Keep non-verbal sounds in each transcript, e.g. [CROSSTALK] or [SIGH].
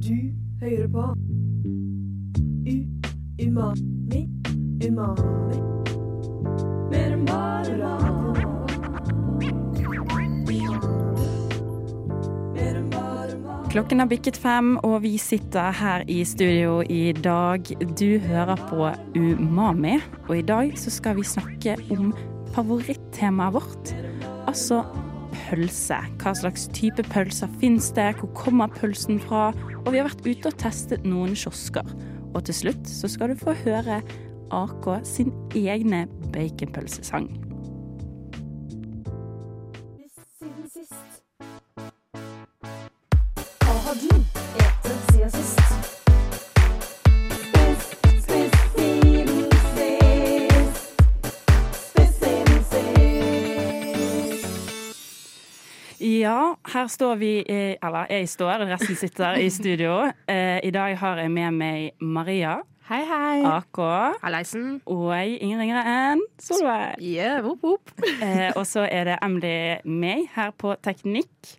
Du hører på U Umami Umami Mer enn bare mat Klokken har bikket fem, og vi sitter her i studio i dag. Du hører på Umami, og i dag så skal vi snakke om favorittemaet vårt. Altså pølse. Hva slags type pølser fins det? Hvor kommer pølsen fra? Og vi har vært ute og testet noen kiosker. Og til slutt så skal du få høre AK sin egne baconpølsesang. Her står vi Eller jeg står, resten sitter i studio. Eh, I dag har jeg med meg Maria, Hei, hei. AK Halleisen. og ingen ringere enn Solveig. Yeah, whoop, whoop. Eh, og så er det Emily meg her på Teknikk.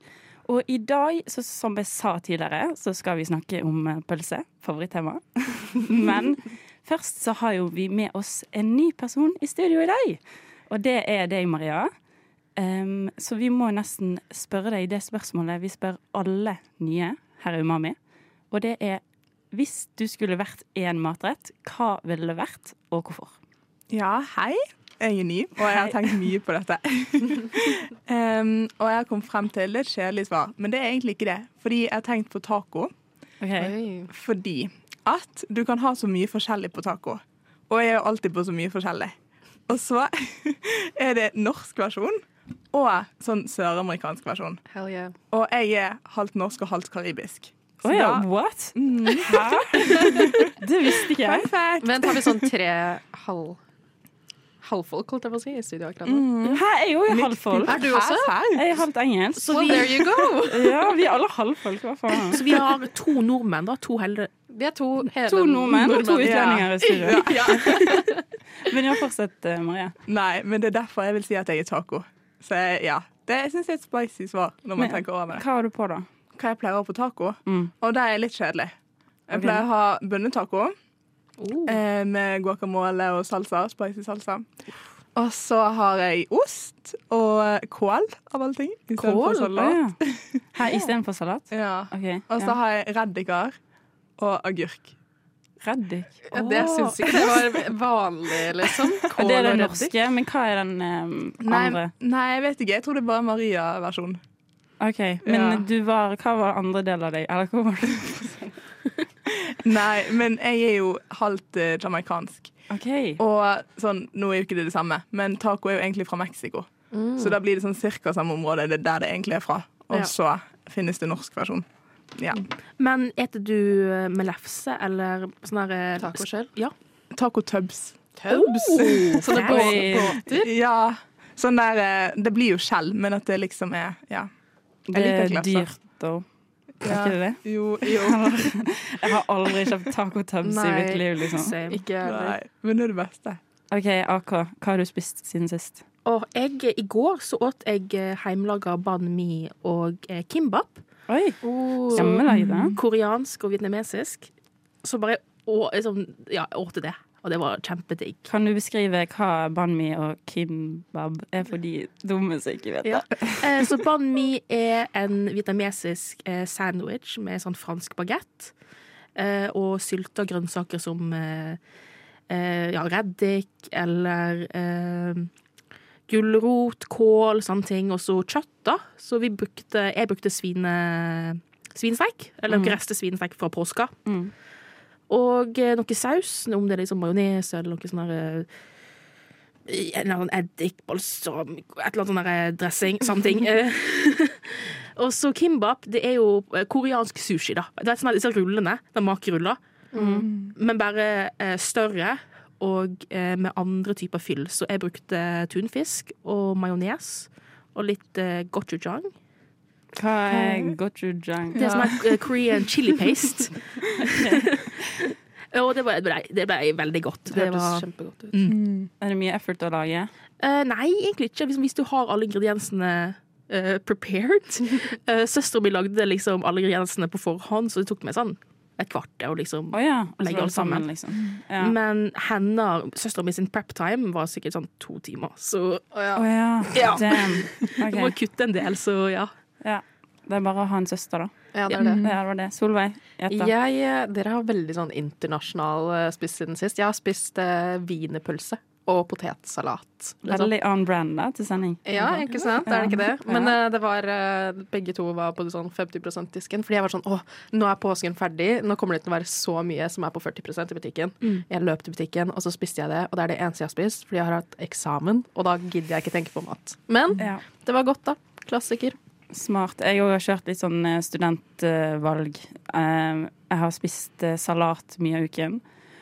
Og i dag, så, som jeg sa tidligere, så skal vi snakke om eh, pølse. Favorittema. [LAUGHS] Men først så har jo vi med oss en ny person i studio i dag. Og det er deg, Maria. Em, så vi må nesten spørre deg det spørsmålet vi spør alle nye her i Umami. Og det er hvis du skulle vært én matrett, hva ville det vært, og hvorfor? Ja, hei. Jeg er ny, og jeg har tenkt mye på dette. [LAUGHS] um, og jeg har kommet frem til et kjedelig svar, men det er egentlig ikke det. Fordi jeg har tenkt på taco. Okay. Fordi at du kan ha så mye forskjellig på taco. Og jeg er jo alltid på så mye forskjellig. Og så [LAUGHS] er det norsk versjon og sånn søramerikansk versjon. Hell yeah. Og jeg er halvt norsk og halvt karibisk. Å oh, ja, da- what? Mm. Hæ? [LAUGHS] Det visste ikke jeg. Vent, har vi sånn tre halv... halvfolk, holdt jeg på å si, i studio akkurat nå? Hæ, jeg er jo halvfolk. Er du også? Jeg er halvt engelsk. Så well, there you go! [LAUGHS] Ja, vi er alle halvfolk, hva faen. Så vi har to nordmenn, da. To hele Vi er to hele To nordmenn og to utlendinger ja. i studio. [LAUGHS] Men ja, fortsett, Marie. Maria. Nei, men det er derfor jeg vil si at jeg er taco. Så ja, det syns jeg er et spicy svar når man Men- tenker over det. Hva har du på, da? Hva jeg pleier å ha på taco, Mm. og det er litt kjedelig. Jeg okay. pleier å ha bønnetaco Oh. eh, med guacamole og salsa, spicy salsa. Og så har jeg ost og kål, av alle ting. i stedet for Kål? Å salat. ja. [LAUGHS] Istedenfor salat? Ja. Okay, Og så Ja. har jeg reddiker og agurk. Reddik. Ja, det syns ikke det var vanlig, liksom. Kål det er det norske, men hva er den um, Nei, andre? nei, jeg vet ikke. Jeg tror det er bare Maria-versjon. OK. Men Ja. du var Hva var andre del av deg? Eller hvor var du? Nei, men jeg er jo halvt uh, jamaicansk. OK. Og sånn, nå er jo ikke det det samme, men taco er jo egentlig fra Mexico. Så da blir det sånn cirka samme område. Det er der det egentlig er fra. Og Ja. så finnes det norsk versjon. Ja. Men eter du eh, med lefse eller sånn der eh, Taco selv? Ja. Taco tubs. Tubs! [LAUGHS] Så det er båter? Ja. Sånn der eh, Det blir jo skjell, men at det liksom er Ja. Det liker er glasser. dyrt, da. Er ikke det det? Jo, jo. [LAUGHS] Jeg har aldri kjøpt tacotubs i Nei. mitt liv, liksom. Same. Ikke. Nei, men det er det beste. OK, AK, hva har du spist siden sist? Og jeg, i går så åt jeg hjemmelaga banh mi og kimbap. Oi, Oh. hjemmelaget, da. Koreansk og vietnamesisk. Så bare å, liksom, ja, jeg åt det. Og det var kjempedigg. Kan du beskrive hva banh mi og kimbab er for de dumme som ikke vet det? Ja. [LAUGHS] Eh, så banh mi er en vietnamesisk eh, sandwich med sånn fransk bagett. Eh, og sylta grønnsaker som eh, eh, ja, reddik eller eh, gulrot, kål, sånne ting. Og så kjøtt. Så vi brukte, jeg brukte svine, svinesteik. Eller Mm. greste svinesteik fra påska. Mm. Og eh, noe saus, om det er liksom majones eller noe sånn eh, En eller annen eddik, balsam, et eller annet sånn eh, dressing. Sånne ting. [LAUGHS] Og så kimbap, det er jo koreansk sushi, da. Det er sånn disse rullene, de Mm. Men bare større og eh, med andre typer fyll. Så jeg brukte tunfisk og majones og litt eh, gochujang. Hva er gochujang? Det er som er eh, Korean chili paste. [LAUGHS] [LAUGHS] og det ble, det, ble, veldig godt. Det hørtes var, kjempegodt ut. Er det mye effort å lage? Eh, nei, egentlig ikke. Hvis, hvis du har alle ingrediensene uh, prepared. [LAUGHS] Uh, Søstera mi lagde liksom alle ingrediensene på forhånd, så det tok meg sånn et kvarter å liksom oh, ja. Legge alt sammen, sammen. liksom. Ja. Men henne, søstera mi sin prep time var sikkert sånn to timer, så Å ja. Ja. Damn. [LAUGHS] du må kutte en del, så ja. Ja. Det er bare å ha en søster, da. Ja, det er det. Ja, det var det. Solveig. Jeg, eh, dere har veldig sånn internasjonal eh, spist siden sist. Jeg har spist wienerpølse. wienerpølse og potetsalat. liksom. Veldig on brand da, til sending. Ja, ikke sant? Er det ikke det? Men eh, det var eh, Begge to var på sånn 50 %-disken. Fordi jeg var sånn Å, nå er påsken ferdig. Nå kommer det til å være så mye som er på 40% i butikken. Jeg løp til butikken, og så spiste jeg det. Og det er det eneste jeg har spist, fordi jeg har hatt eksamen. Og da gidder jeg ikke tenke på mat. Men Ja. det var godt, da. Klassiker. Smart. Jeg har kjørt litt sånn eh, studentvalg. Jeg har spist salat mye av uken.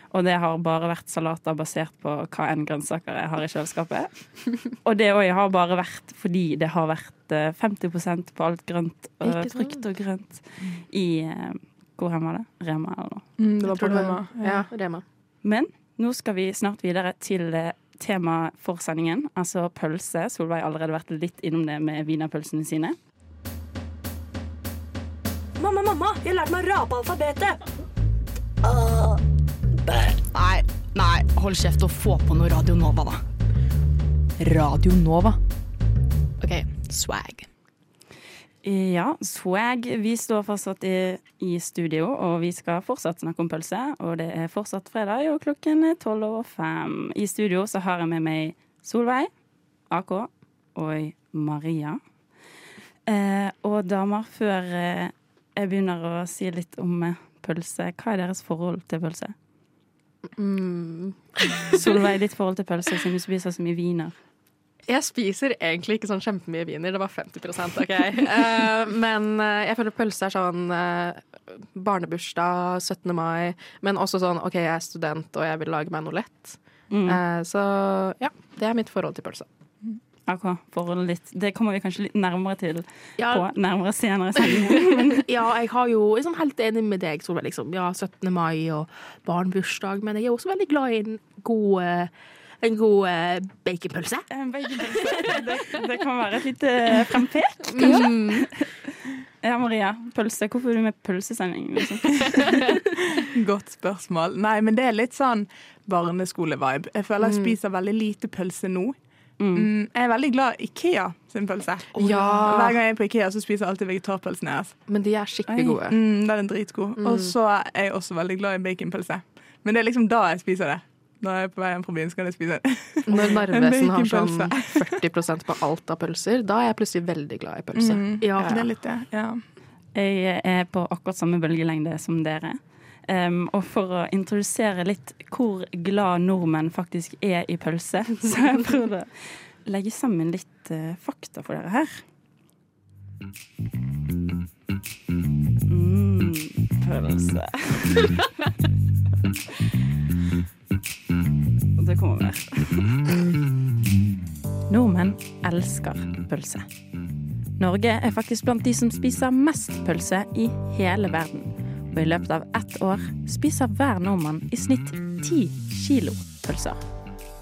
Og det har bare vært salater basert på hva enn grønnsaker jeg har i kjøleskapet. [LAUGHS] Og det òg har bare vært fordi det har vært eh, 50 på alt grønt, og frukt og grønt i eh, Hvor hen var det? Rema eller noe. Mm, det var på Rema. Ja, Rema. Men nå skal vi snart videre til eh, temaet for sendingen, altså pølse. Solveig har allerede vært litt innom det med wienerpølsene sine. Mamma, mamma, jeg har lært meg å rape alfabetet. Nei, hold kjeft og få på noe Radio Nova, da. Radio Nova. OK, swag. Ja, swag. Vi står fortsatt i, i studio, og vi skal fortsatt snakke om pølse. Og det er fortsatt fredag, og klokken er tolv over fem. I studio så har jeg med meg Solveig, AK og Maria. Eh, og damer, før eh, jeg begynner å si litt om eh, pølse, hva er deres forhold til pølse? Mm. [LAUGHS] Solveig, ditt forhold til pølse, siden du spiser så mye viner. Jeg spiser egentlig ikke sånn kjempemye wiener, det var 50% OK. Uh, men eh, jeg føler pølse er sånn uh, barnebursdag, 17. mai, men også sånn OK, jeg er student og jeg vil lage meg noe lett. Mm. Uh, så ja, det er mitt forhold til pølse. AK, forholdet ditt. Det kommer vi kanskje litt nærmere til Ja, på nærmere senere [LAUGHS] ja, jeg har jo liksom helt enig med deg, Solveig. Liksom. Ja, 17. mai og barnebursdag, men jeg er også veldig glad i en god, eh, en god eh, baconpølse. En baconpølse. [LAUGHS] Det, det kan være et lite frempek, kanskje. [LAUGHS] Ja, Maria. Pølse. Hvorfor er du med pølsesending? Liksom? Godt spørsmål. Nei, men det er litt sånn barneskole-vibe. Jeg føler jeg spiser veldig lite pølse nå. Mm, jeg er veldig glad i Ikea sin pølse. Ja, Hver gang jeg er på Ikea, så spiser jeg alltid vegetarpølsen deres. men de er skikkelig gode. Mm, den er dritgod. Og så er jeg også veldig glad i baconpølse. Men det er liksom da jeg spiser det. Når jeg er på vei hjem fra byen, skal jeg spise det. [LAUGHS] Når Narvesen har sånn baconpølse. 40 på alt av pølser, da er jeg plutselig veldig glad i pølse. Mm, Ja. Det er litt det. Ja. Jeg er på akkurat samme bølgelengde som dere. Um, og for å introdusere litt hvor glad nordmenn faktisk er i pølse, [LAUGHS] så jeg prøvd å legge sammen litt uh, fakta for dere her. Mm, pølse. [LAUGHS] Det kommer mer. Nordmenn elsker pølse. Norge er faktisk blant de som spiser mest pølse i hele verden. I løpet av ett år spiser hver nordmann i snitt ti kilo pølser.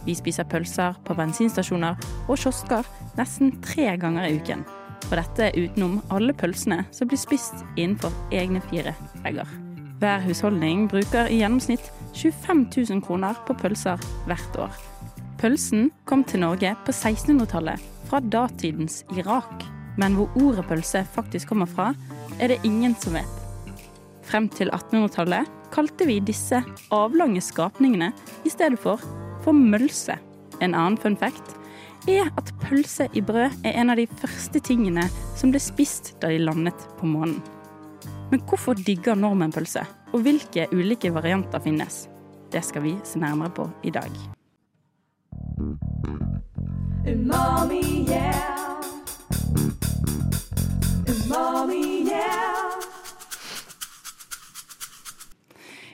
Vi spiser pølser på bensinstasjoner og kiosker nesten tre ganger i uken. Og dette er utenom alle pølsene som blir spist innenfor egne fire vegger. Hver husholdning bruker i gjennomsnitt 25 000 kroner på pølser hvert år. Pølsen kom til Norge på 1600-tallet fra datidens Irak. Men hvor ordet pølse faktisk kommer fra, er det ingen som vet. Frem til 1800-tallet kalte vi disse avlange skapningene i stedet for for mølse. En annen fun fact er at pølse i brød er en av de første tingene som ble spist da de landet på månen. Men hvorfor digger nordmenn pølse, og hvilke ulike varianter finnes? Det skal vi se nærmere på i dag. Umami, yeah. Umami, yeah.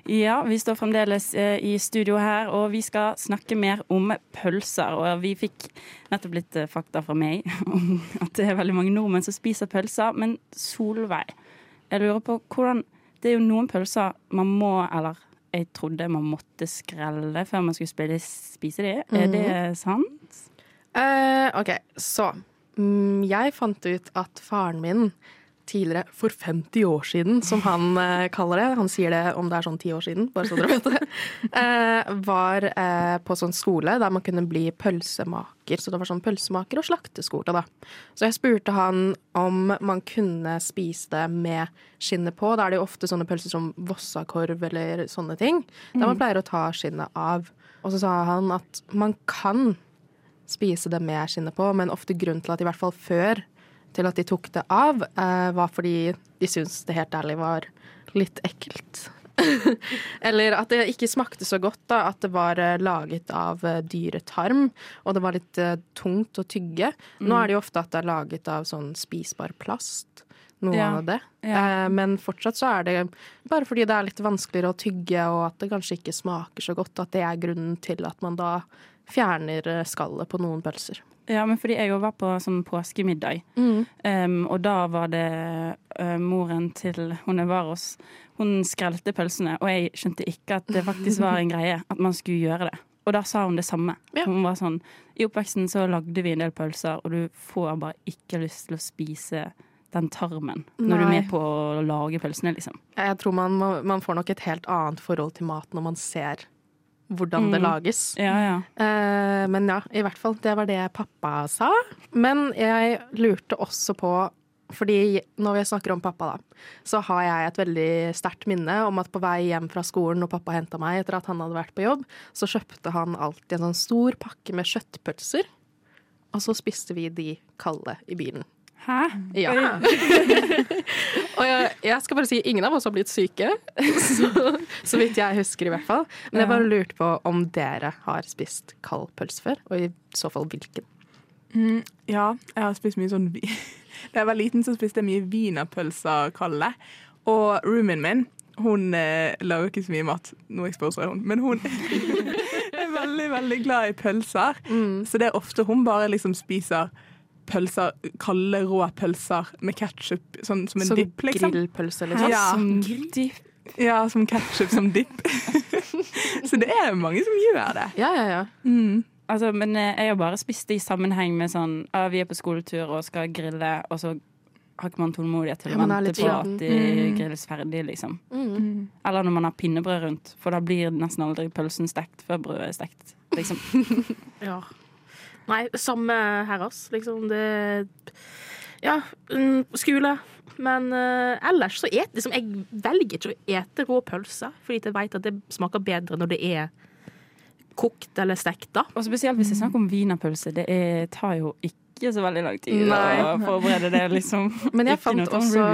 Ja, vi står fremdeles eh, i studio her, og vi skal snakke mer om pølser. Og vi fikk nettopp litt eh, fakta fra meg [LAUGHS] om at det er veldig mange nordmenn som spiser pølser. Men Solveig, jeg lurer på hvordan Det er jo noen pølser man må, eller jeg trodde man måtte skrelle før man skulle spille, spise de. Er det sant? Uh, OK, så mm, jeg fant ut at faren min tidligere, for 50 år siden, som han eh, kaller det, han sier det om det er sånn 10 år siden, bare så dere vet det, [LAUGHS] eh, var eh, på sånn skole der man kunne bli pølsemaker. Så det var sånn pølsemaker og slakteskole, da. Så jeg spurte han om man kunne spise det med skinnet på. Da er det jo ofte sånne pølser som vossakorv eller sånne ting, der man pleier å ta skinnet av. Og så sa han at man kan spise det med skinnet på, men ofte grunnen til at i hvert fall før til at de tok det av, eh, var fordi de syntes det helt ærlig var litt ekkelt. [LAUGHS] Eller at det ikke smakte så godt, da. At det var eh, laget av eh, dyretarm, og det var litt tungt å tygge. Nå er det jo ofte at det er laget av sånn spisbar plast. Noe Ja. av det. Ja. Men fortsatt så er det bare fordi det er litt vanskeligere å tygge, og at det kanskje ikke smaker så godt, at det er grunnen til at man da fjerner skallet på noen pølser. Ja, men fordi jeg òg var på sånn påskemiddag, um, og da var det uh, moren til hun jeg var hos, hun skrelte pølsene, og jeg skjønte ikke at det faktisk var en greie at man skulle gjøre det. Og da sa hun det samme. Ja. Hun var sånn I oppveksten så lagde vi en del pølser, og du får bare ikke lyst til å spise den tarmen når du er med på å lage pølsene, liksom. Jeg tror man, man får nok et helt annet forhold til mat når man ser hvordan det Mm. lages. Ja, ja. Uh, men ja, i hvert fall. Det var det pappa sa. Men jeg lurte også på fordi når vi snakker om pappa, da, så har jeg et veldig sterkt minne om at på vei hjem fra skolen når pappa henta meg etter at han hadde vært på jobb, så kjøpte han alltid en sånn stor pakke med kjøttpølser. Og så spiste vi de kalde i bilen. Hæ? Ja. [LAUGHS] og jeg, jeg skal bare si ingen av oss har blitt syke, [LAUGHS] så, så vidt jeg husker i hvert fall. Men jeg bare lurte på om dere har spist kald pølse før, og i så fall hvilken. Mm, ja, jeg har spist mye sånn [LAUGHS] Da jeg var liten, så spiste jeg mye wienerpølser kalde. Og roomien min, hun eh, lager ikke så mye mat. Nå exposer jeg hun, men hun er veldig, veldig glad i pølser. Så det er ofte hun bare liksom spiser pølser, kalde, rå pølser med ketsjup, sånn som en Som dipp, liksom. grillpølse, liksom. Ja. Som dipp. Ja, som ketsjup som dipp. [LAUGHS] så det er mange som gjør det. Ja, ja, ja. Mm. Altså, men eh, jeg har bare spist det i sammenheng med sånn ah, Vi er på skoletur og skal grille, og så har ikke man tålmodighet til å vente på at de grilles ferdig, liksom. Mm. Eller når man har pinnebrød rundt, for da blir nesten aldri pølsen stekt før brødet er stekt. Liksom. [LAUGHS] Ja. Nei, samme her, ass. Liksom det Ja, skole. Men uh, ellers så et, liksom, jeg velger ikke å ete rå pølser, fordi jeg vet at det smaker bedre når det er kokt eller stekt. da. Og spesielt hvis det er snakk om wienerpølse. Det er, tar jo ikke så veldig lang tid Nei. å [LAUGHS] forberede det, liksom. Men jeg fant sånn også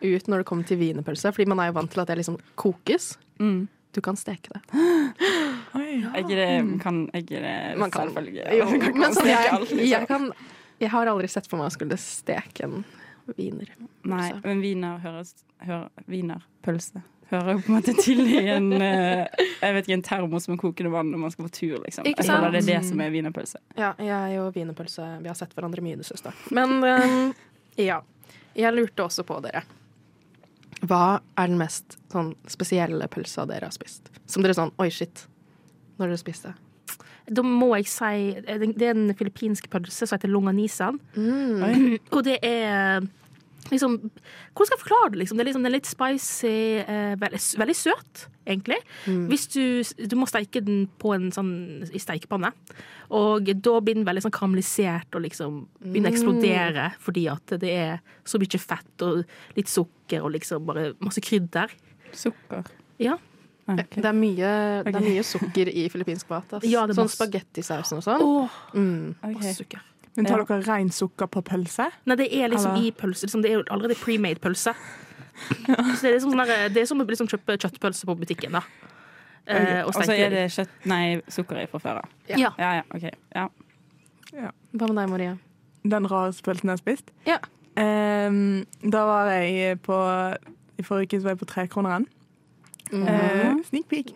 ut når det kom til wienerpølse, fordi man er jo vant til at det liksom kokes. Mm. Du kan steke det. [GASPS] Oi. ja. ikke det, kan, Man kan-? Jo, [LAUGHS] kan men sånn, steke jeg, alt, liksom. jeg, kan, jeg har aldri sett for meg å skulle steke en wiener. Nei, men wiener høres hører, Wienerpølse hører jo på en måte til i en [LAUGHS] eh, Jeg vet ikke, en termos med kokende vann når man skal på tur, liksom. Ikke Jeg føler sant? det er det som er wienerpølse. Ja, jeg og wienerpølse Vi har sett hverandre mye i det siste. Men øhm, ja. Jeg lurte også på dere. Hva er den mest sånn spesielle pølsa dere har spist? Som dere sånn Oi, shit. Når dere spiste. Da må jeg si Det er en filippinsk pølse som heter longanisan. Mm. [CLEARS THROAT] Og det er liksom Hvordan skal jeg forklare det? Liksom? Det er liksom, den litt spicy, eh, veldig, veldig søt, egentlig. Hvis du, du må steike den på en sånn i steikepanne. Og da blir den veldig sånn karamellisert og liksom begynner å eksplodere fordi at det er så mye fett og litt sukker og liksom bare masse krydder. Sukker. Ja. Okay. Det, er mye, det er mye sukker i filippinsk mat. Altså. [LAUGHS] Ja, sånn spagettisausen og sånn. Åh, Mm. okay. masse sukker. Men tar dere rein sukker på pølse? Nei, det er liksom Eller- i pølse. Liksom, det er jo allerede pre-made pølse. [LAUGHS] Så det er, liksom sånn der, det er som å liksom kjøpe kjøttpølse på butikken. da. Eh, og Og så er det kjøtt Nei, sukker i fra før av. Ja. Ja, ja, OK. Ja. Hva med deg, Maria? Den rareste pølsen jeg har spist? Ja. Um, da var jeg på I forrige uke var jeg på Trekroneren. Eh, sneak peek.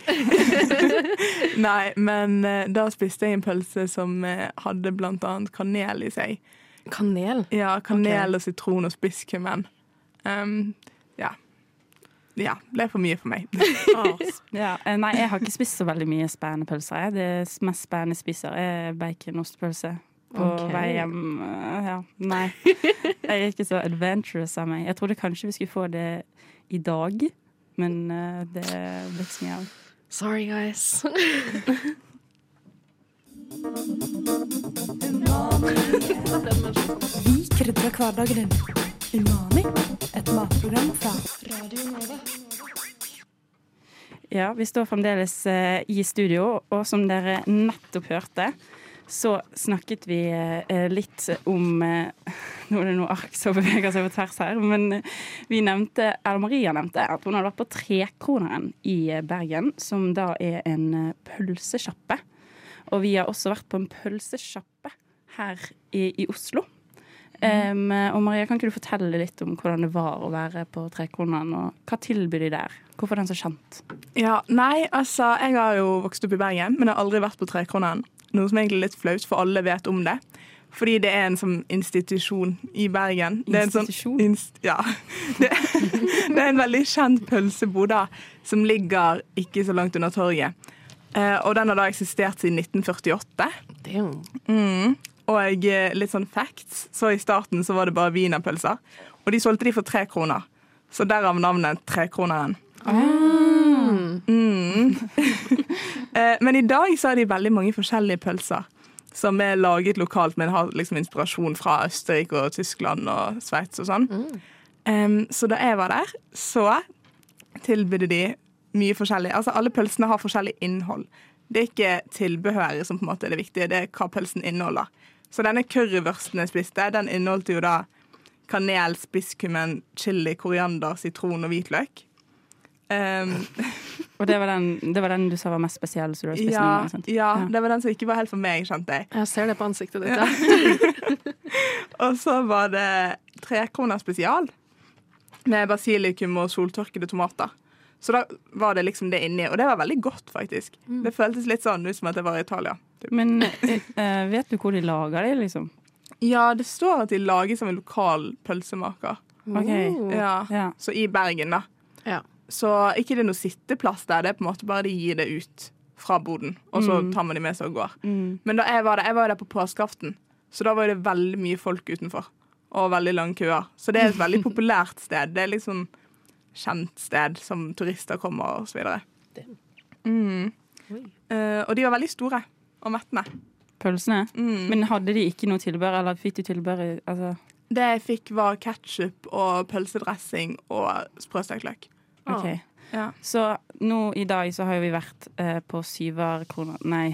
[LAUGHS] Nei, men eh, da spiste jeg en pølse som eh, hadde blant annet kanel i seg. Kanel. Ja, kanel og sitron og spisskummen. Um, ja. Ja, ble for mye for meg. [LAUGHS] Ja, nei, jeg har ikke spist så veldig mye spennende pølser. Det mest spennende jeg spiser, er baconostpølse. på okay. vei hjem. Ja, nei. [LAUGHS] Jeg er ikke så adventurous av meg. Jeg trodde kanskje vi skulle få det i dag, men uh, det ble ikke så mye av. Sorry, guys. [LAUGHS] Vi krydrer hverdagen din. Umami, et matprogram fra Ja, vi står fremdeles eh, i studio, og som dere nettopp hørte, så snakket vi eh, litt om eh, [LAUGHS] Nå er det noe ark som beveger seg på tvers her, men vi nevnte, eller Maria nevnte at hun hadde vært på Trekroneren i eh, Bergen, som da er en pølsesjappe. Og vi har også vært på en pølsesjappe her i, i Oslo. Em, og Maria, kan ikke du fortelle litt om hvordan det var å være på Trekroneren, og hva tilbyr de der? Hvorfor er den så kjent? Ja, nei, altså, jeg har jo vokst opp i Bergen, men jeg har aldri vært på Trekroneren. Noe som egentlig er litt flaut, for alle vet om det. Fordi det er en sånn institusjon i Bergen. Det er en sånn, Institusjon? inst, ja. [LAUGHS] Det, det er en veldig kjent pølsebod som ligger ikke så langt unna torget. Eh, og den har da eksistert siden 1948. Damn. Mm. Og eh, litt sånn facts, så i starten så var det bare wienerpølser. Og de solgte de for tre kroner. Så derav navnet Trekroneren. Mm. [LAUGHS] Eh, Men i dag så har de veldig mange forskjellige pølser som er laget lokalt, men har liksom inspirasjon fra Østerrike og Tyskland og Sveits og sånn. Em, så da jeg var der, så tilbydde de mye forskjellig. Altså Alle pølsene har forskjellig innhold. Det er ikke tilbehøret som på en måte er det viktige, det er hva pølsen inneholder. Så denne currywursten jeg spiste, den inneholdt jo da kanel, spisskummen, chili, koriander, sitron og hvitløk. Em, [LAUGHS] Og det var, den, det var den du sa var mest spesiell? Så du har spist ja, noen gang, sant? ja, det var den som ikke var helt for meg, skjønte jeg. Jeg ser det på ansiktet ditt. Ja. [LAUGHS] Og så var det trekroner spesial med basilikum og soltørkede tomater. Så da var det liksom det inni, og det var veldig godt, faktisk. Det føltes litt sånn ut som at jeg var i Italia. typ. Men eh, eh, vet du hvor de lager det, liksom? Ja, det står at de lages av en lokal pølsemaker. OK. Oh. Ja. Ja. Så i Bergen, da. Ja. Så ikke det er noe sitteplass der, det er på en måte bare de gir det ut fra boden, og så Mm. tar man de med seg og går. Mm. Men da jeg var der, jeg var der på påskeaften, så da var det veldig mye folk utenfor. Og veldig lange køer. Så det er et veldig [LAUGHS] populært sted. Det er liksom kjent sted som turister kommer og så videre. Mm. Uh, og de var veldig store og mettende. Pølsene? Mm. Men hadde de ikke noe tilbør, eller fikk du tilbør i altså, det jeg fikk, var ketsjup og pølsedressing og sprøstekt løk. OK. Ja. Så nå i dag så har jo vi vært eh, på Syverkroner Nei.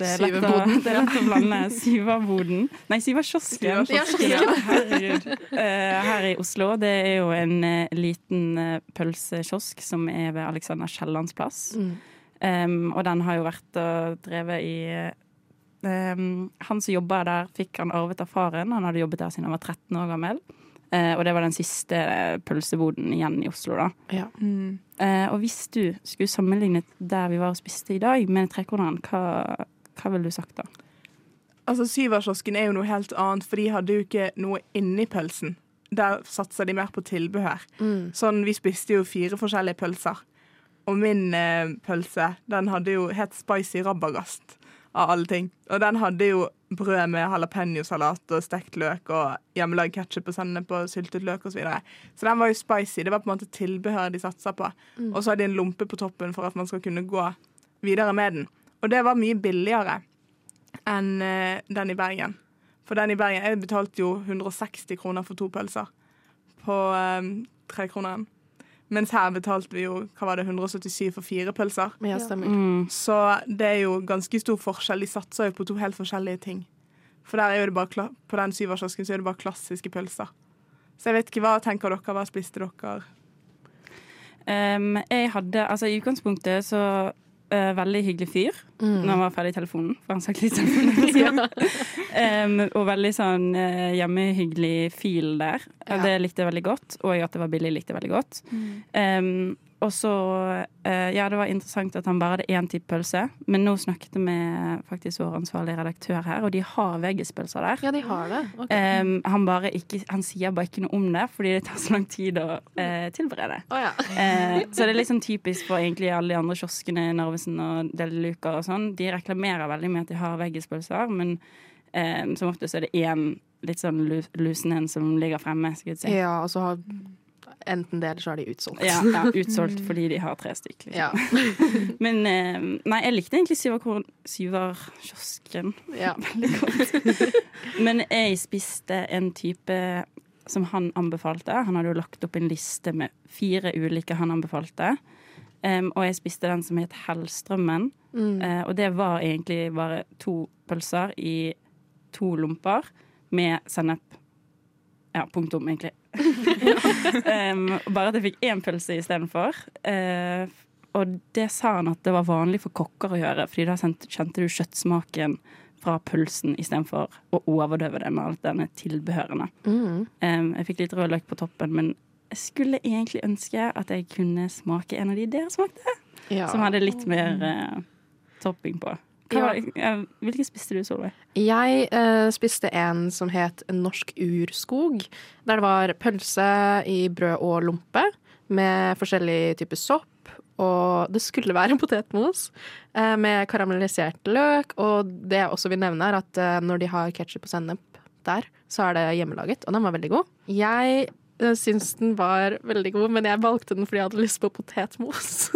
Det er, lett å, [LAUGHS] det er lett å blande. Syverboden. Nei, Syverkiosken. Ja, Herregud. Eh, her i Oslo. Det er jo en eh, liten eh, pølsekiosk som er ved Alexander Kiellands plass. Mm. Um, og den har jo vært og drevet i um, Han som jobba der, fikk han arvet av faren. Han hadde jobbet der siden han var 13 år gammel. Eh, og det var den siste eh, pølseboden igjen i Oslo, da. Ja. Mm. Eh, og hvis du skulle sammenlignet der vi var og spiste i dag, med Trekorneren, hva, hva ville du sagt da? Altså, Syverkiosken er jo noe helt annet, for de hadde jo ikke noe inni pølsen. Der satsa de mer på tilbehør. Mm. Sånn, Vi spiste jo fire forskjellige pølser. Og min eh, pølse den hadde jo helt spicy rabagast av alle ting. Og den hadde jo brød med jalapeñosalat og stekt løk og hjemmelagd ketsjup og sennep og syltet løk osv. Så, videre. så den var jo spicy. Det var på en måte tilbehør de satsa på. Og så hadde de en lompe på toppen for at man skal kunne gå videre med den. Og det var mye billigere enn eh, den i Bergen. For den i Bergen Jeg betalte jo 160 kroner for to pølser på um, trekroneren. Mens her betalte vi jo hva var det, 177 for fire pølser. Ja, stemmer. Mm. Så det er jo ganske stor forskjell. De satser jo på to helt forskjellige ting. For der er jo det bare, på den syverkiosken så er det bare klassiske pølser. Så jeg vet ikke, hva tenker dere? Hva spiste dere? Um, jeg hadde, altså I utgangspunktet så eh, veldig hyggelig fyr Mm. når han var ferdig i telefonen. For han snakket litt telefonen. um, [LAUGHS] og veldig sånn uh, hjemmehyggelig fil der. Ja. Det likte jeg veldig godt. Og at det var billig, likte jeg veldig godt. Um, og så eh, Ja, det var interessant at han bare hadde én type pølse. Men nå snakket jeg med faktisk vår ansvarlige redaktør her, og de har veggispølser der. Ja, de har det. Okay. Um, han, bare ikke, han sier bare ikke noe om det, fordi det tar så lang tid å uh, tilberede. Oh, ja. uh, så det er litt sånn typisk for egentlig alle de andre kioskene, Narvesen og Deli Luca og sånn. De reklamerer veldig med at de har veggispølser, men um, som oftest er det én litt sånn lu- lusen en som ligger fremme. Si. Ja, og så har enten det, eller så er de utsolgt. Ja, ja, [LAUGHS] utsolgt fordi de har tre stykker. Liksom. Ja. [LAUGHS] Men eh, nei, jeg likte egentlig syverkiosken ja. [LAUGHS] veldig godt. Men jeg spiste en type som han anbefalte. Han hadde jo lagt opp en liste med fire ulike han anbefalte. Um, og jeg spiste den som het Hellstrømmen. Mm. Uh, og det var egentlig bare to pølser i to lomper med sennep. Ja, punktum, egentlig. [LAUGHS] Em, bare at jeg fikk én pølse istedenfor. Uh, og det sa han at det var vanlig for kokker å gjøre, fordi da kjente du kjøttsmaken fra pølsen istedenfor å overdøve det med alt denne tilbehørene. Mm. Um, jeg fikk litt rød løk på toppen, men jeg skulle egentlig ønske at jeg kunne smake en av de dere smakte, Ja. som hadde litt mer uh, topping på. Hva, ja. Spiste du, Solveig? Jeg eh, spiste en som het Norsk urskog, der det var pølse i brød og lompe med forskjellig type sopp. Og det skulle være potetmos eh, med karamellisert løk. Og det jeg også vil nevne, er at eh, når de har ketsjup og sennep der, så er det hjemmelaget, og den var veldig god. Jeg uh, syns den var veldig god, men jeg valgte den fordi jeg hadde lyst på potetmos.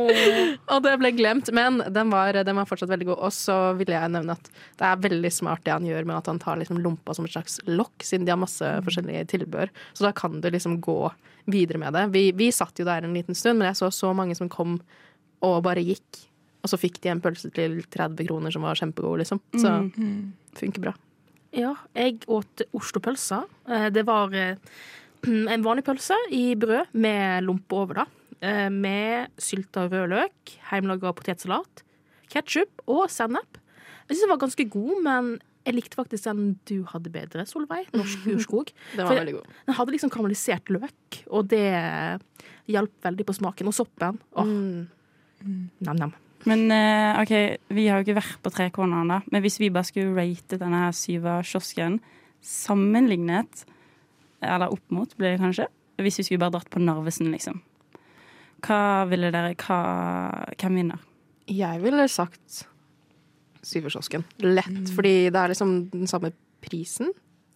[LAUGHS] og det ble glemt, men den var, den var fortsatt veldig god. Og så ville jeg nevne at det er veldig smart det han gjør med at han tar liksom lompa som et slags lokk, siden de har masse forskjellige tilbehør. Så da kan du liksom gå videre med det. Vi, vi satt jo der en liten stund, men jeg så så mange som kom og bare gikk. Og så fikk de en pølse til 30 kroner som var kjempegod, liksom. Så funker bra. Ja, jeg åt Oslo-pølsa. Eh, Det var eh, [CLEARS THROAT] en vanlig pølse i brød med lompe over, da. Eh, Med sylta rød løk, hjemmelaga potetsalat, ketsjup og sennep. Jeg syns den var ganske god, men jeg likte faktisk den du hadde bedre, Solveig. Norsk [LAUGHS] urskog. Den For- var veldig god. Den hadde liksom karamellisert løk, og det hjalp veldig på smaken. Og soppen. Åh, Mm. nam-nam. Men eh, OK, vi har jo ikke vært på Tre Trekorneren, da. Men hvis vi bare skulle rate denne her Syva-kiosken sammenlignet, eller opp mot, blir det kanskje, hvis vi skulle bare dratt på Narvesen, liksom. Hva ville dere hva, Hvem vinner? Jeg ville sagt Syverkiosken. Lett, fordi det er liksom den samme prisen.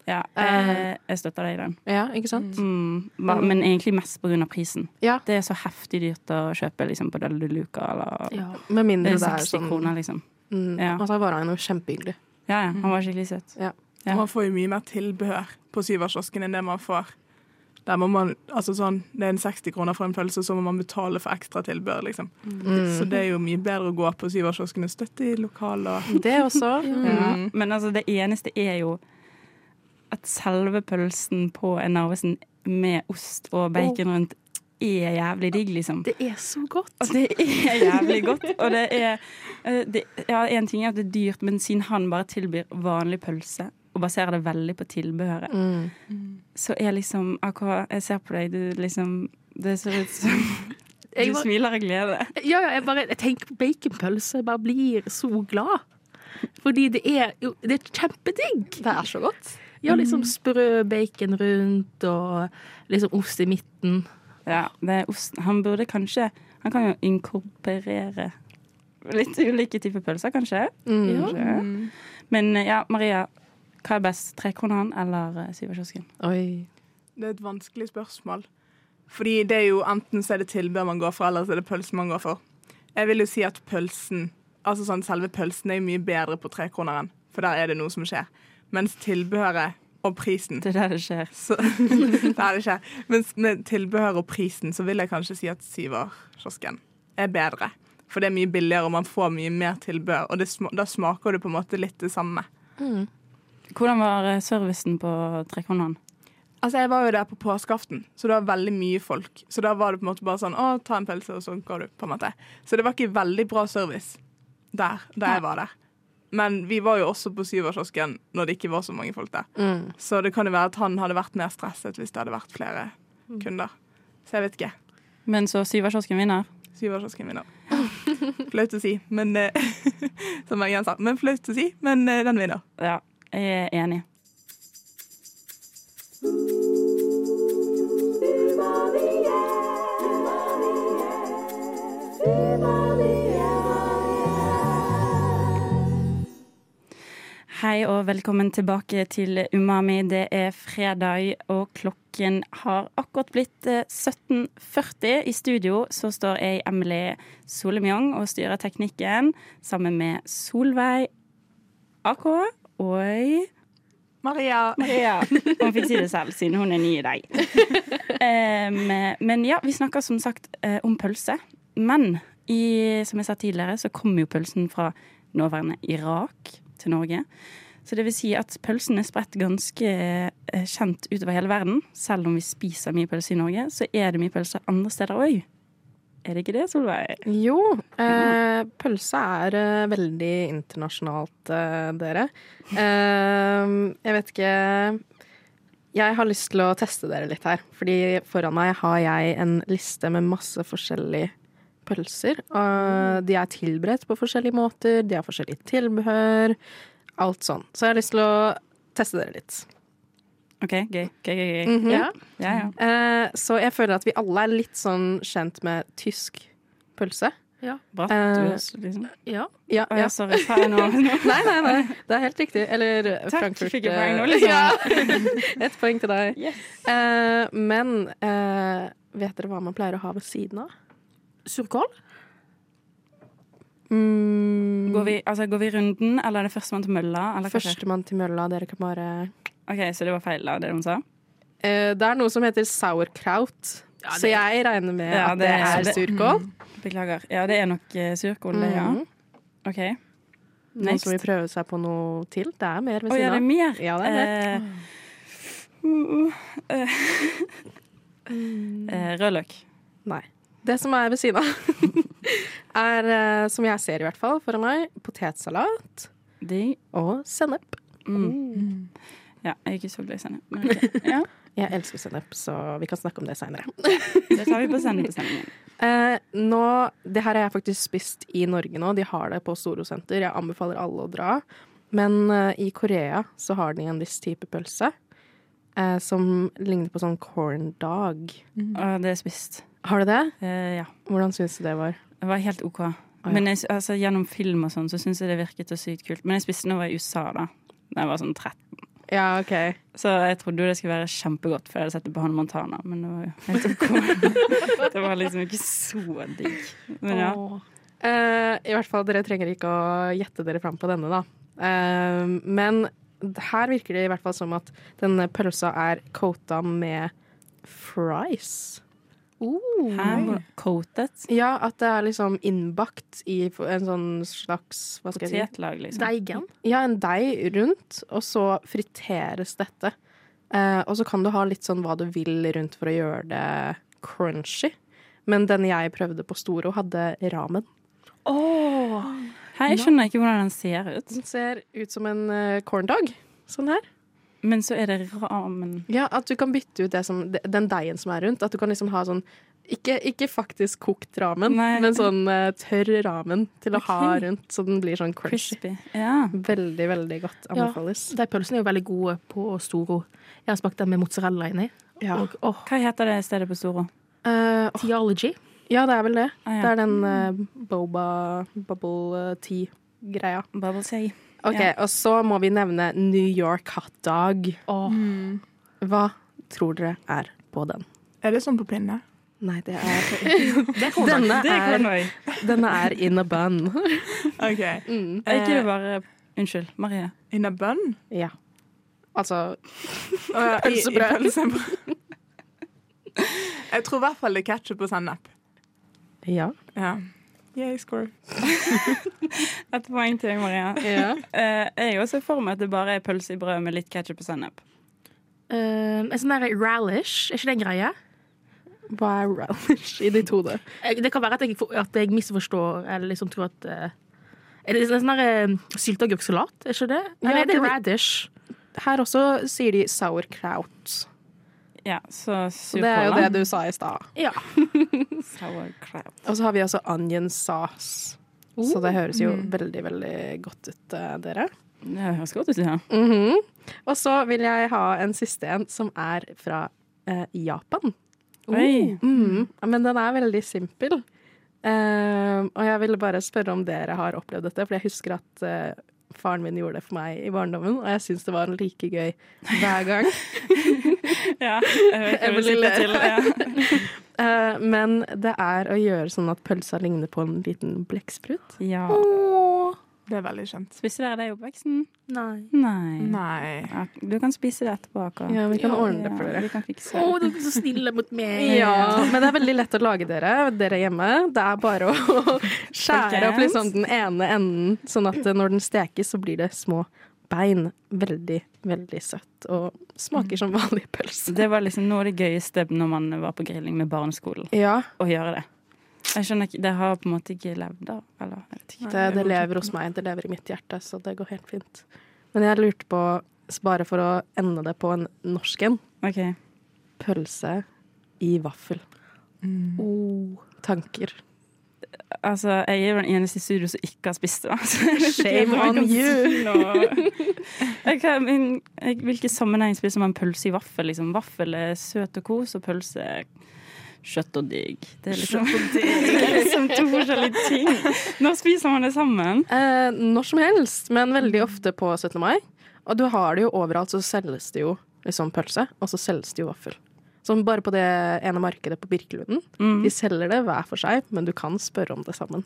Ja, Eh. jeg, jeg støtter deg i den. Ja, ikke sant? Mm, ba- men egentlig mest av prisen. Ja. Det er så heftig dyrt å kjøpe liksom, på Delle Luca, eller Ja. Med mindre det er er 60 sånn kroner, liksom. mm, Ja. Og så var kjempehyggelig. Ja, ja, han var skikkelig søt. Ja. Ja. Man får jo mye mer tilbehør på Syverkiosken enn det man får. Der må man, altså sånn, Det er en 60 kroner for en pølse, så må man betale for ekstra tilbehør. liksom. Mm. Så det er jo mye bedre å gå på Syverkiosken og støtte i lokalet. og- Det også. [LAUGHS] Ja. Mm. Men altså, det eneste er jo at selve pølsen på en Narvesen med ost og bacon rundt er jævlig digg, liksom. Det er så godt. Og det er jævlig godt. Og det er eh, det, Ja, én ting er at det er dyrt, men siden han bare tilbyr vanlig pølse og baserer det veldig på tilbehøret, Mm. så er liksom akkurat Jeg ser på deg, du liksom Det ser ut som [LAUGHS] Du bare, smiler av glede. Ja, ja, jeg, bare, jeg tenker på baconpølse. Jeg bare blir så glad. Fordi det er jo Det er kjempedigg. Det er så godt. Ja, liksom sprø bacon rundt og liksom ost i midten. Ja, det er ost Han burde kanskje Han kan jo inkorporere litt ulike typer pølser, kanskje. Mm. Kanskje. Men ja, Maria, hva er best? Trekronene eller eh, Syverkiosken? Oi. Det er et vanskelig spørsmål. Fordi det er jo enten så er det tilbehør man går for, eller så er det pølsen man går for. Jeg vil jo si at pølsen, altså sånn selve pølsen er jo mye bedre på trekroneren, for der er det noe som skjer. Mens tilbehøret og prisen Det er der det skjer. så, [LAUGHS] det er det skjer. Mens med tilbehør og prisen så vil jeg kanskje si at Syverkiosken er bedre. For det er mye billigere, og man får mye mer tilbehør. Og det, da smaker det på en måte litt det samme. Hvordan var eh, servicen på Trekroneren? Altså, Jeg var jo der på påskeaften, så det var veldig mye folk. Så da var det på en måte bare sånn å, ta en pølse, og så går du, på en måte. Så det var ikke veldig bra service der, da jeg var der. Men vi var jo også på Syverkiosken når det ikke var så mange folk der. Mm. Så det kan jo være at han hadde vært mer stresset hvis det hadde vært flere kunder. Så jeg vet ikke. Men så Syverkiosken vinner? Syverkiosken vinner. [LAUGHS] Flaut å si, men eh, [LAUGHS] Som Bergen sa. Men flaut å si, men eh, den vinner. Ja, jeg er enig. Hei og velkommen tilbake til Umami. Det er fredag, og klokken har akkurat blitt eh, 17.40. I studio så står jeg, Emily Solemjong, og styrer teknikken sammen med Solveig AK og Maria. Maria. [LAUGHS] Hun fikk si det selv, siden hun er ny i deg. [LAUGHS] Um, men ja, vi snakker som sagt eh, om pølse. Men i, som jeg sa tidligere, så kommer jo pølsen fra nåværende Irak til Norge. Så det vil si at pølsen er spredt ganske eh, kjent utover hele verden. Selv om vi spiser mye pølse i Norge, så er det mye pølse andre steder òg. Er det ikke det, Solveig? Jo, eh, pølse er eh, veldig internasjonalt, eh, dere. Eh, jeg vet ikke Jeg har lyst til å teste dere litt her. Fordi foran meg har jeg en liste med masse forskjellige pølser. Og de er tilberedt på forskjellige måter, de har forskjellig tilbehør. Alt sånn. Så jeg har lyst til å teste dere litt. OK, gøy. gøy, gøy, gøy. -hmm. ja. Ja, ja. Uh, så jeg føler at vi alle er litt sånn kjent med tysk pølse. Bratwurst, liksom. Ja. Ja, ja. ja, sorry. Sa jeg noe? [LAUGHS] Nei, nei, nei. Det er helt riktig. Eller Takk, Frankfurt. fikk jeg eh, poeng nå, liksom. Ja. [LAUGHS] [LAUGHS] Ett poeng til deg. Yes. Uh, men eh, vet dere hva man pleier å ha ved siden av? Surkål? Mm, Går vi, altså, går vi runden, eller er det førstemann til mølla? Førstemann til mølla. Dere kan bare OK, så det var feil, da, det hun sa? Eh, Det er noe som heter sauerkraut. Ja, det- Så jeg regner med Ja, at det er- er det- surkål. Beklager. Ja, det er nok uh, surkål, det, ja. OK. OK. Noen Next. som vil prøve seg på noe til. Det er mer ved siden Å ja, det er mer? Ja, det er mer. uh, uh, eh, Rødløk. Nei. Det som er ved siden av, [LAUGHS] er, eh, som jeg ser i hvert fall foran meg, potetsalat De og sennep. mm. Ja, jeg er ikke så glad i sennep. men ok. [LAUGHS] Ja, Jeg elsker sennep, så vi kan snakke om det seinere. [LAUGHS] det tar vi på sennepbestemningen. Eh, nå, det her har jeg faktisk spist i Norge nå. De har det på Storosenter. Jeg anbefaler alle å dra. Men eh, i Korea så har de en viss type pølse eh, som ligner på sånn corn dog. Og det er spist. Har du det? Eh, ja. Hvordan syns du det var? Det var helt OK. ja. Men jeg, altså, gjennom film og sånn så syns jeg det virket så sykt kult. Men jeg spiste jeg var i USA, da. Da jeg var sånn 13. Ja, OK. Så jeg trodde jo det skulle være kjempegodt, for jeg hadde sett det på Hannah Montana. Men det var jo helt OK. [LAUGHS] det var liksom ikke så digg. Men ja. Uh, I hvert fall, dere trenger ikke å gjette dere fram på denne, da. Uh, men her virker det i hvert fall som at denne pølsa er coata med fries. Hæ? Coated? Ja, at det er liksom innbakt i en sånn slags Hva skal? Potetlag, liksom. Deigen? Ja, en deig rundt, og så friteres dette. Eh, og så kan du ha litt sånn hva du vil rundt for å gjøre det crunchy. Men den jeg prøvde på Storo, hadde ramen. Hei, jeg skjønner ikke hvordan den ser ut. Den ser ut som en uh, corndog. Sånn her. Men så er det ramen Ja, at du kan bytte ut det som, den deigen som er rundt. At du kan liksom ha sånn Ikke, ikke faktisk kokt ramen, Nei. men sånn uh, tørr ramen til å ha rundt, så den blir sånn crunchy. crispy. Ja. Veldig, veldig godt. Ja. Anbefales. De pølsene er jo veldig gode på Storo. Jeg har smakt den med mozzarella inni. Ja. Og, oh. Hva heter det stedet på Storo? Uh, åh, Theology. ja, det er vel det. Ah, ja. Det er den uh, boba bubble eh, tea-greia. Bubble tea. Ok, Ja. Og så må vi nevne New York hot dog. Mm. Hva tror dere er på den? Er det sånn på pinne? Nei, det er [LAUGHS] Denne er denne er in a bun. [LAUGHS] OK. Mm. Er ikke det bare Unnskyld, Marie. In a bun? Ja. Altså [LAUGHS] pølsebrød. Jeg tror i hvert fall det er ketsjup og sennep. Ja. Ja. Yay, score. Et poeng til deg, Maria. ja. Uh, jeg også for meg at det bare er pølse i brød med litt ketsjup og sennep. Uh, en sånn der ralish, er ikke det en greie? Hva er relish i ditt hode? Eh, Det kan være at jeg, at jeg misforstår, eller liksom tror at uh, Er det en sånn sylteagurksalat? Er ikke det? Ja, Eller er det det- radish? Her også sier de sauerkraut. Ja, så Så det er jo det du sa i stad. Ja. [LAUGHS] Sauerkraut. Og så har vi også onion sauce. Så det høres jo veldig, veldig godt ut, eh, dere. Det høres godt ut, ja. Mhm. Og så vil jeg ha en siste en, som er fra eh, Japan. Oi. Mhm. Men den er veldig simpel. Uh, og jeg ville bare spørre om dere har opplevd dette, for jeg husker at uh, faren min gjorde det for meg i barndommen, og jeg syns det var like gøy hver gang. [LAUGHS] [LAUGHS] Ja, Emily ler. Ja. [LAUGHS] Eh, men det er å gjøre sånn at pølsa ligner på en liten blekksprut. ja. Det er veldig skjønt. Spiser dere det i oppveksten? Nei. Nei. Nei. Ja, du kan spise det etterpå. Akka. Ja, vi kan ordne det for dere. vi Å, det. dere er så snille mot meg. [LAUGHS] Ja, men det er veldig lett å lage dere, dere hjemme. Det er bare å skjære opp liksom den ene enden, sånn at når den stekes, så blir det små bein. Veldig, veldig søtt. Og smaker som vanlig pølse. Det var liksom noe av det gøyeste når man var på grilling med barneskolen. Ja, Å gjøre det. Jeg skjønner ikke, Det har på en måte ikke levd da? Eller, jeg vet ikke. det, det lever hos meg. Det lever i mitt hjerte, så det går helt fint. Men jeg lurte på, bare for å ende det på en norsk en, okay. pølse i vaffel. Oh. Tanker. Altså, jeg er jo den eneste i studio som ikke har spist det. da. Så jeg Shame [LAUGHS] on you. Jeg kan, men, jeg, hvilken sammenheng spiser man pølse i vaffel? Liksom? Vaffel er søt og kos, og pølse er kjøtt og digg. Det er liksom, [LAUGHS] det er liksom to forskjellige ting. Når spiser man det sammen? Eh, når som helst, men veldig ofte på 17. mai. Og du har det jo overalt, så selges det jo liksom pølse, og så selges det jo vaffel. Som bare på det ene markedet på Birkelunden. Mm. De selger det hver for seg, men du kan spørre om det sammen.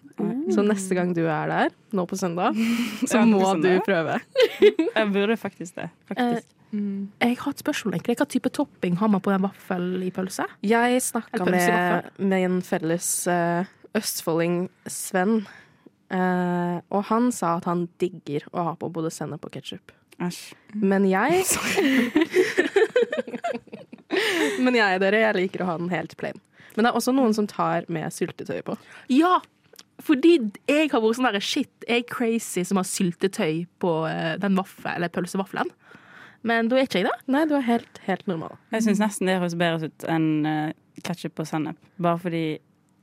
Så neste gang du er der, nå på søndag, [LAUGHS] så må søndag. du prøve. [LAUGHS] Jeg burde faktisk det. faktisk. Jeg har et spørsmål. egentlig. Hva type topping har man på en vaffel i pølse? Jeg snakka med, med en felles uh, østfolding, Sven, uh, og han sa at han digger å ha på både sennep og ketsjup. Men jeg [LAUGHS] [LAUGHS] Men jeg, dere, jeg liker å ha den helt plain. Men det er også noen som tar med syltetøy på. Ja! Fordi jeg har vært sånn der shit, jeg er crazy som har syltetøy på eh, den vaffel, eller pølsevaffelen. Men da er ikke jeg det. Nei, du er helt, helt normal. Jeg syns nesten det høres bedre ut enn uh, ketsjup og sennep. Bare fordi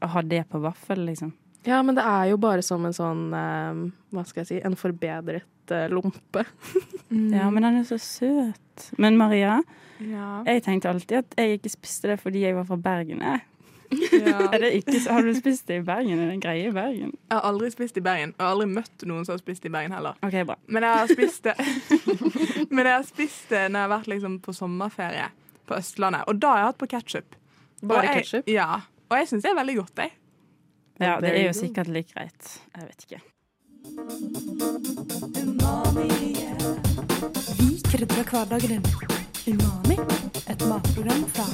å ha det på vaffel, liksom. Ja, men det er jo bare som en sånn eh, Hva skal jeg si En forbedret eh, lompe. Ja, men den er så søt. Men Maria, Ja. jeg tenkte alltid at jeg ikke spiste det fordi jeg var fra Bergen. jeg. ja. [LAUGHS] Er det ikke, så- har du spist det i Bergen? Er det en greie i Bergen? Jeg har aldri spist i Bergen, og aldri møtt noen som har spist i Bergen heller. OK, bra. Men jeg har spist det [LAUGHS] Men jeg har spist det når jeg har vært liksom på sommerferie på Østlandet. Og da har jeg hatt på ketsjup. Bare ketchup? Ja. Og jeg syns det er veldig godt, jeg. Ja, det er jo sikkert like greit. Jeg vet ikke. Vi krydrer hverdagen din. Umami, et matprogram fra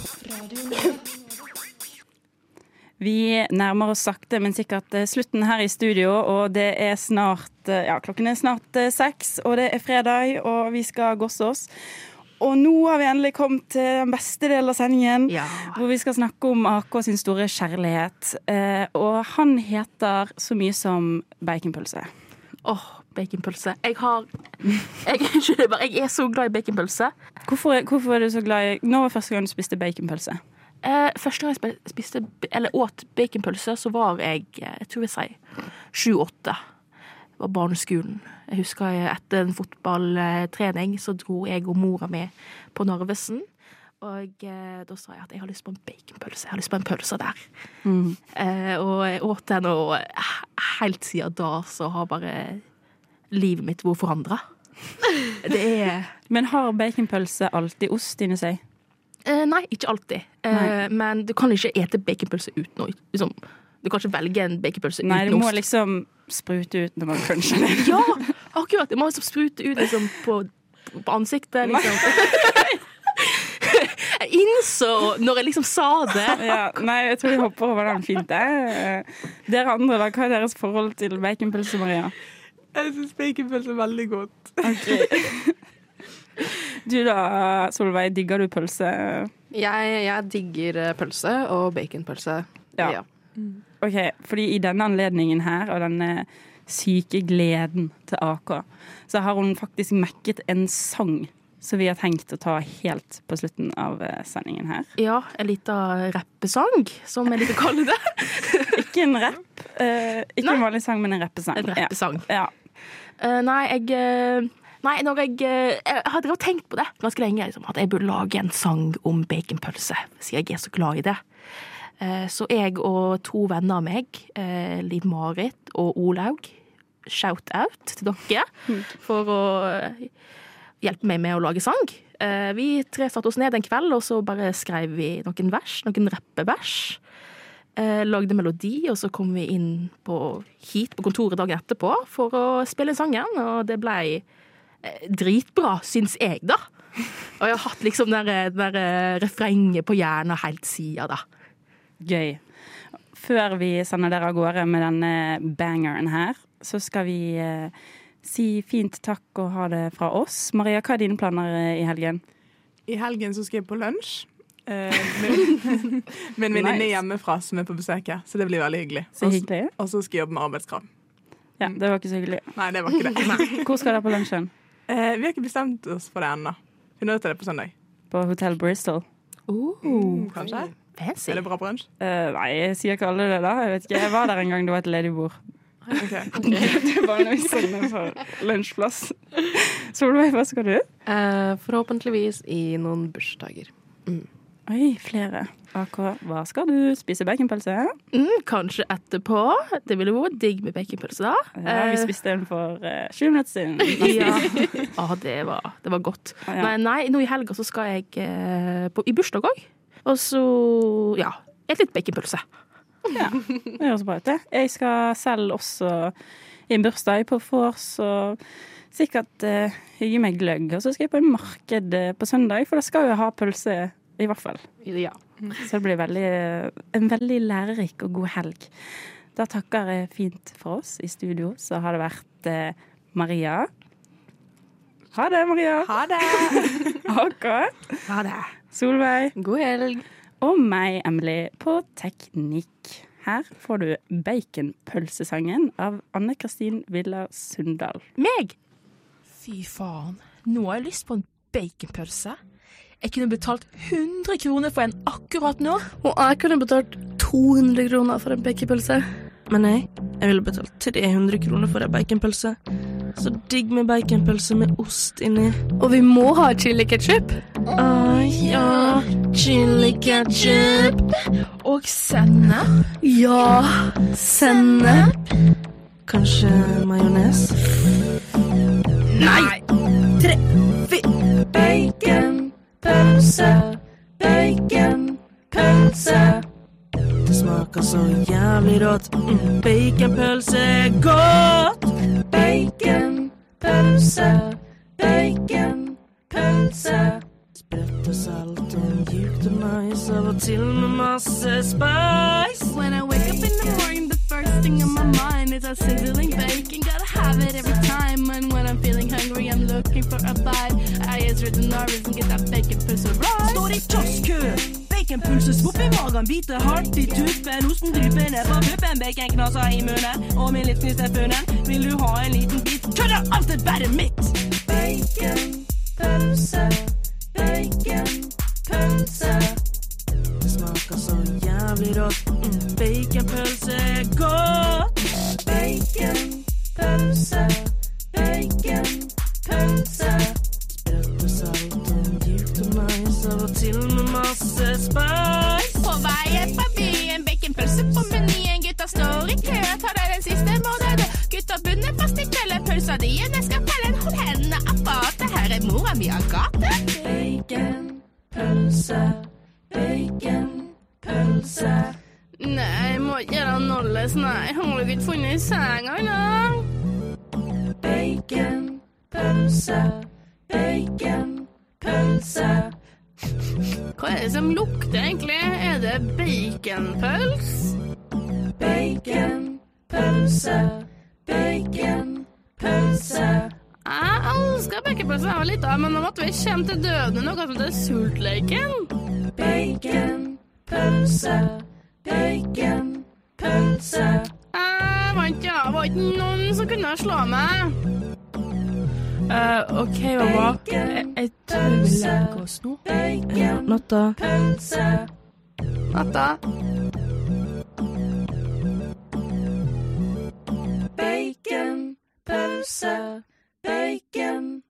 Vi nærmer oss sakte, men sikkert eh, slutten her i studio, og det er snart eh, Ja, klokken er snart eh, seks, og det er fredag, og vi skal gosse oss. Og nå har vi endelig kommet til den beste delen av sendingen, Ja. hvor vi skal snakke om AK sin store kjærlighet. Eh, og han heter så mye som baconpølse. Åh, baconpølse. Jeg har jeg, [LAUGHS] jeg er så glad i baconpølse. Hvorfor, hvorfor er du så glad i Når var første gang du spiste baconpølse? Eh, første gang jeg spiste, eller åt baconpølse, så var jeg eh, jeg tror jeg sier sju-åtte. Det var barneskolen. Jeg husker etter en fotballtrening så dro jeg og mora mi på Narvesen. Og eh, da sa jeg at jeg har lyst på en baconpølse. Jeg har lyst på en pølse der. Eh, og jeg åt den, og helt siden da så har bare livet mitt vært forandra. [LAUGHS] Det er Men har baconpølse alltid ost inni seg? Eh, nei, ikke alltid. Eh, men du kan ikke ete baconpølse uten å liksom, Du kan ikke velge en baconpølse Nei, du må ost. liksom sprute ut når man cruncher det. Ja, akkurat! Du må liksom sprute ut liksom, på, på ansiktet. Liksom. [LAUGHS] jeg innså når jeg liksom sa det Ja, nei, jeg tror vi hopper over den fint. jeg. Dere andre, da, hva er deres forhold til baconpølse, Maria? Jeg syns baconpølse er veldig godt. Du da, Solveig, digger du pølse? Jeg, jeg digger pølse og baconpølse. Ja. Ok, fordi i denne anledningen her, og denne syke gleden til AK, så har hun faktisk mekket en sang som vi har tenkt å ta helt på slutten av eh, sendingen her. Ja, en liten rappesang, som jeg liker å kalle det. [LAUGHS] Ikke en rapp, eh, ikke Nei. en vanlig sang, men en rappesang. En rappesang. Ja. ja. Uh, nei, jeg eh, Nei, når jeg, eh, jeg drevet og tenkt på det ganske lenge, liksom, at jeg burde lage en sang om baconpølse, siden jeg er så glad i det. Eh, så jeg og to venner av meg, eh, Liv Marit og Olaug, shout-out til dere for å eh, hjelpe meg med å lage sang. Vi tre satte oss ned en kveld, og så bare skrev vi noen vers, noen rappevers. Lagde melodi, og så kom vi inn på, hit på kontoret dagen etterpå for å spille sangen, og det blei dritbra, syns jeg, da. Og jeg har hatt liksom det refrenget på hjernen helt siden, da. Gøy. Før vi sender dere av gårde med denne bangeren her, så skal vi eh, si fint takk og ha det fra oss. Maria, hva er dine planer eh, i helgen? I helgen så skal jeg på lunsj eh, med, [LAUGHS] en venninne Nice. hjemmefra som er på besøk her, så det blir veldig hyggelig. Så hyggelig, hyggelig. Og så skal jeg jobbe med arbeidskrav. Ja, det var ikke så hyggelig. Nei, det var ikke det. [LAUGHS] Hvor skal dere på lunsjen? Eh, vi har ikke bestemt oss for det ennå. Finner ut av det på søndag. På Hotell Bristol? Oh, Kanskje? Fancy. Er det bra brunsj? Uh, nei, jeg sier ikke alle det, da. Jeg vet ikke. Jeg var der en gang det var et ledig bord. Ok. [LAUGHS] Det var noe sånn for lunsjplass. Solveig, hva skal du? Uh, forhåpentligvis i noen bursdager. Oi, flere. AK, hva skal du? Spise baconpølse? Mm, kanskje etterpå. Det ville vært digg med baconpølse, da. Ja, vi Eh, spiste den for uh, sju minutter siden. Ja. [LAUGHS] Ah, det, var, det var godt. Ja. Nei, nei, nå i helga så skal jeg uh, på, i bursdag òg. Og så, ja, et litt baconpølse. Det høres bra ut, det. Jeg skal selv også i en bursdag på vors og sikkert uh, hygge meg gløgg. Og så skal jeg på en marked eh, på søndag, for da skal jeg ha pølse, i hvert fall. Ja. Så det blir veldig, en veldig lærerik og god helg. Da takker jeg fint for oss. I studio så har det vært uh, Maria. Ha det, Maria. Ha det! AK. Ha det. Solveig. God helg. Og meg, Emily, på Teknikk. Her får du Baconpølsesangen av Anne Kristin Villa Sundal. Meg? Fy faen, nå har jeg lyst på en baconpølse. Jeg kunne betalt 100 kroner for en akkurat nå. Og jeg kunne betalt 200 kroner for en baconpølse. Men nei, jeg ville betalt 300 kroner for en baconpølse. Så digg med baconpølse med ost inni. Og vi må ha chili ketchup. Ah, ja, chili ketchup. Og sennep. Ja, sennep. Kanskje majones? Nei! Tre, fire. Baconpølse, baconpølse. Det smaker så jævlig rått. Mm, baconpølse er godt. Baconpølse, baconpølse. Sprøtt og salt og mjukt og nice, av og til med masse spice. When I wake up in the morning, the first thing on my mind is a sizzling bacon. Gotta have it every time. And when I'm feeling hungry, I'm looking for a bite. I is written Norris and get that bacon pussy right. Står i kioskkø. Baconpølse, svopp i magen, biter hardt i tuppen. Osten dryper ned på puppen, baconknaser i munnen. Og min litt er funnet. vil du ha en liten bit? Kødder, alt er bare mitt! Baconpølse, baconpølse. Det smaker så jævlig rått. Mm, baconpølse er godt. Baconpølse, baconpølse. Sprøtt See at vi kommer til døde nå, kanskje til sultleiken? Bacon, pølse, bacon, pølse. Eh, jeg vant, ja. Var ikke noen som kunne slå meg. Uh, OK, mamma. Jeg, jeg tror vi legger oss nå. Natta. Natta. Bacon, pølse, bacon.